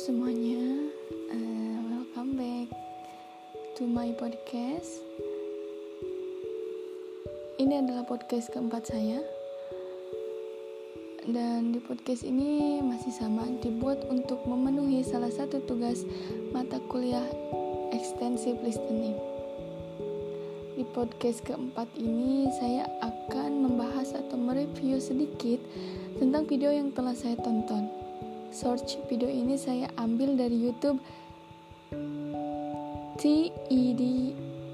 semuanya, uh, welcome back to my podcast. Ini adalah podcast keempat saya, dan di podcast ini masih sama dibuat untuk memenuhi salah satu tugas mata kuliah extensive listening. Di podcast keempat ini, saya akan membahas atau mereview sedikit tentang video yang telah saya tonton Search video ini saya ambil dari YouTube TED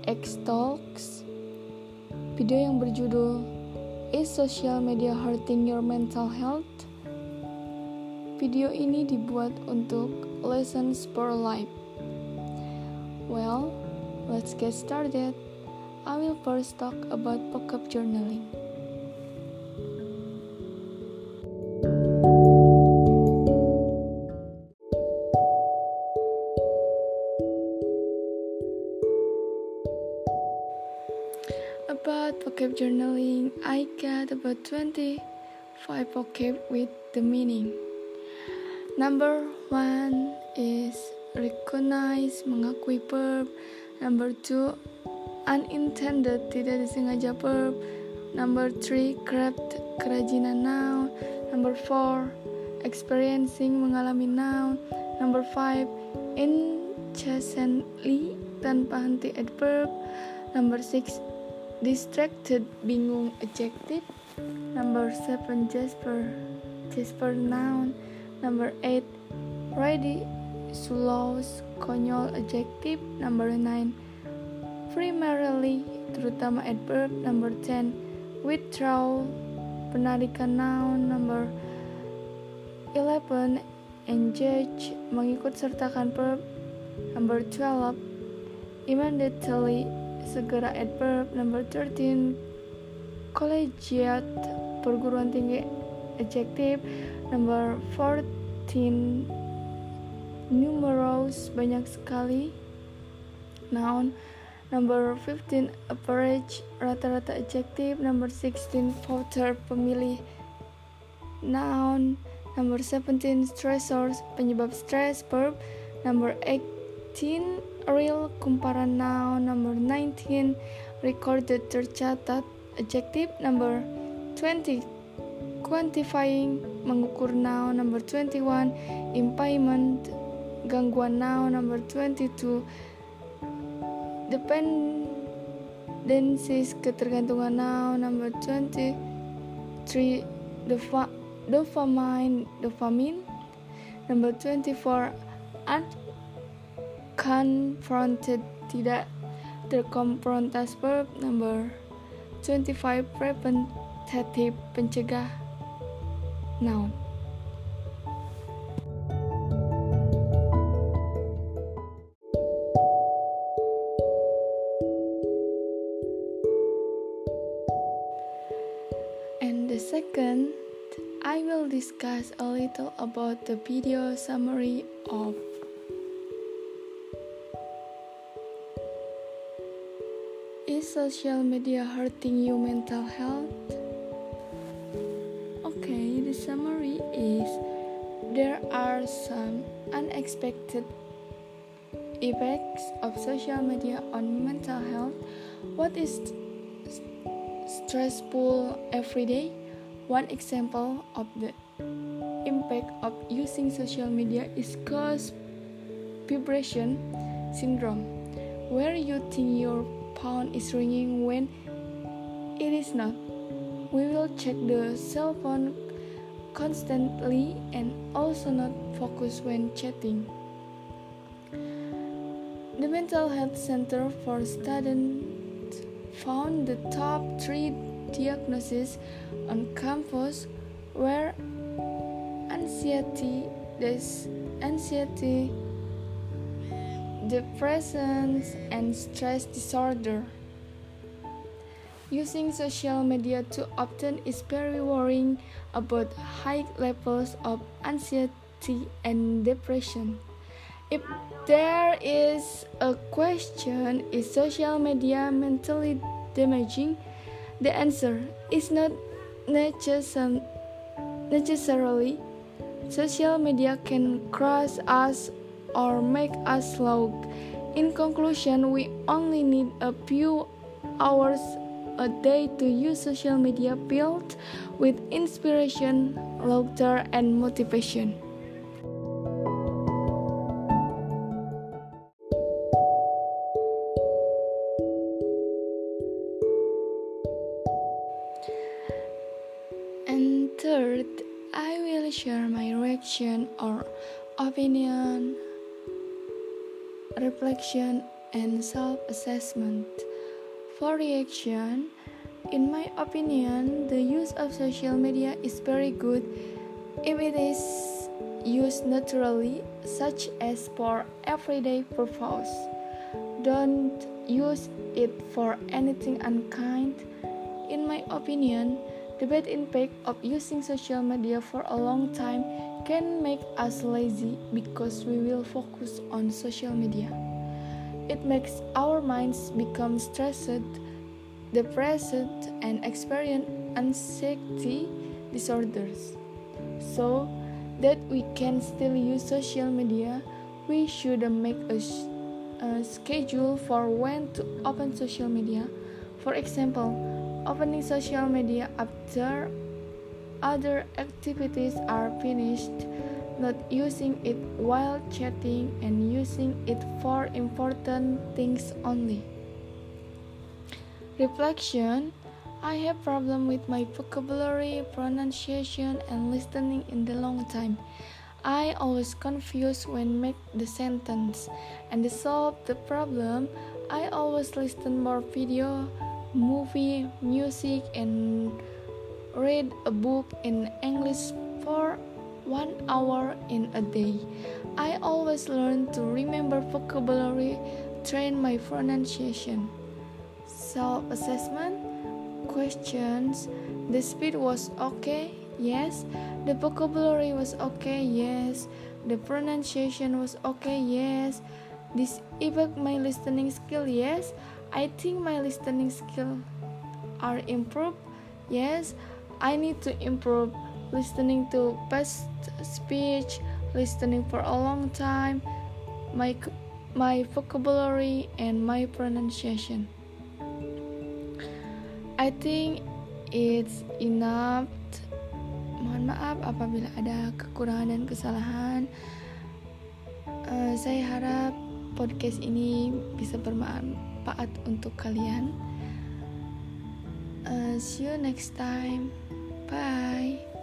X Talks. Video yang berjudul Is Social Media Hurting Your Mental Health? Video ini dibuat untuk Lessons for Life. Well, let's get started. I will first talk about vocab journaling. I got about 25 vocab with the meaning. Number one is recognize, mengakui verb. Number two, unintended, tidak disengaja verb. Number three, craft, kerajinan noun. Number four, experiencing, mengalami noun. Number five, incessantly, tanpa henti adverb. Number six, distracted bingung adjective number 7 Jasper. Jasper noun. Number 8 ready slows konyol adjective number 9 primarily terutama adverb. Number 10 withdraw penarikan noun. Number 11 engage mengikut sertakan verb. Number 12 immediately segera adverb number 13 collegiate perguruan tinggi adjective number 14 numerous banyak sekali. Noun number 15 average rata-rata adjective number 16 voter pemilih. Noun number 17 stressors penyebab stress verb number 18 real kumparan noun number 19 recorded tercatat adjective number 20 quantifying mengukur noun number 21 impairment gangguan noun number 22 dependencies ketergantungan noun number 23 dopamine dopamine number 24 art confronted tidak terkonfrontas verb number 25 preventative pencegah noun and the second I will discuss a little about the video summary of social media hurting your mental health? Okay, the summary is there are some unexpected effects of social media on mental health. What is stressful every day? One example of the impact of using social media is cause vibration syndrome, where you think your phone is ringing when it is not. We will check the cell phone constantly and also not focus when chatting. The Mental Health Center for Students found the top three diagnoses on campus were anxiety, this anxiety depression, and stress disorder. Using social media too often is very worrying about high levels of anxiety and depression. If there is a question, is social media mentally damaging? The answer is not necessarily social media can crush us or make us slow. In conclusion, we only need a few hours a day to use social media filled with inspiration, laughter, and motivation. And third, I will share my reaction or opinion, reflection, and self assessment. For reaction, in my opinion, the use of social media is very good if it is used naturally, such as for everyday purpose. Don't use it for anything unkind. In my opinion, the bad impact of using social media for a long time can make us lazy because we will focus on social media. It makes our minds become stressed, depressed, and experience anxiety disorders. So that we can still use social media, we should make a, a schedule for when to open social media. For example, opening social media after other activities are finished not using it while chatting and using it for important things only. Reflection I have problem with my vocabulary, pronunciation and listening in the long time. I always confuse when make the sentence and to solve the problem I always listen more video, movie, music and read a book in English for one hour in a day. I always learn to remember vocabulary, train my pronunciation. Self assessment questions The speed was okay, yes. The vocabulary was okay, yes. The pronunciation was okay, yes. This evoke my listening skill, yes. I think my listening skill are improved, yes. I need to improve listening to past speech, listening for a long time, my my vocabulary and my pronunciation. I think it's enough. Mohon maaf apabila ada kekurangan dan kesalahan. Uh, saya harap podcast ini bisa bermanfaat untuk kalian. Uh, see you next time. Bye.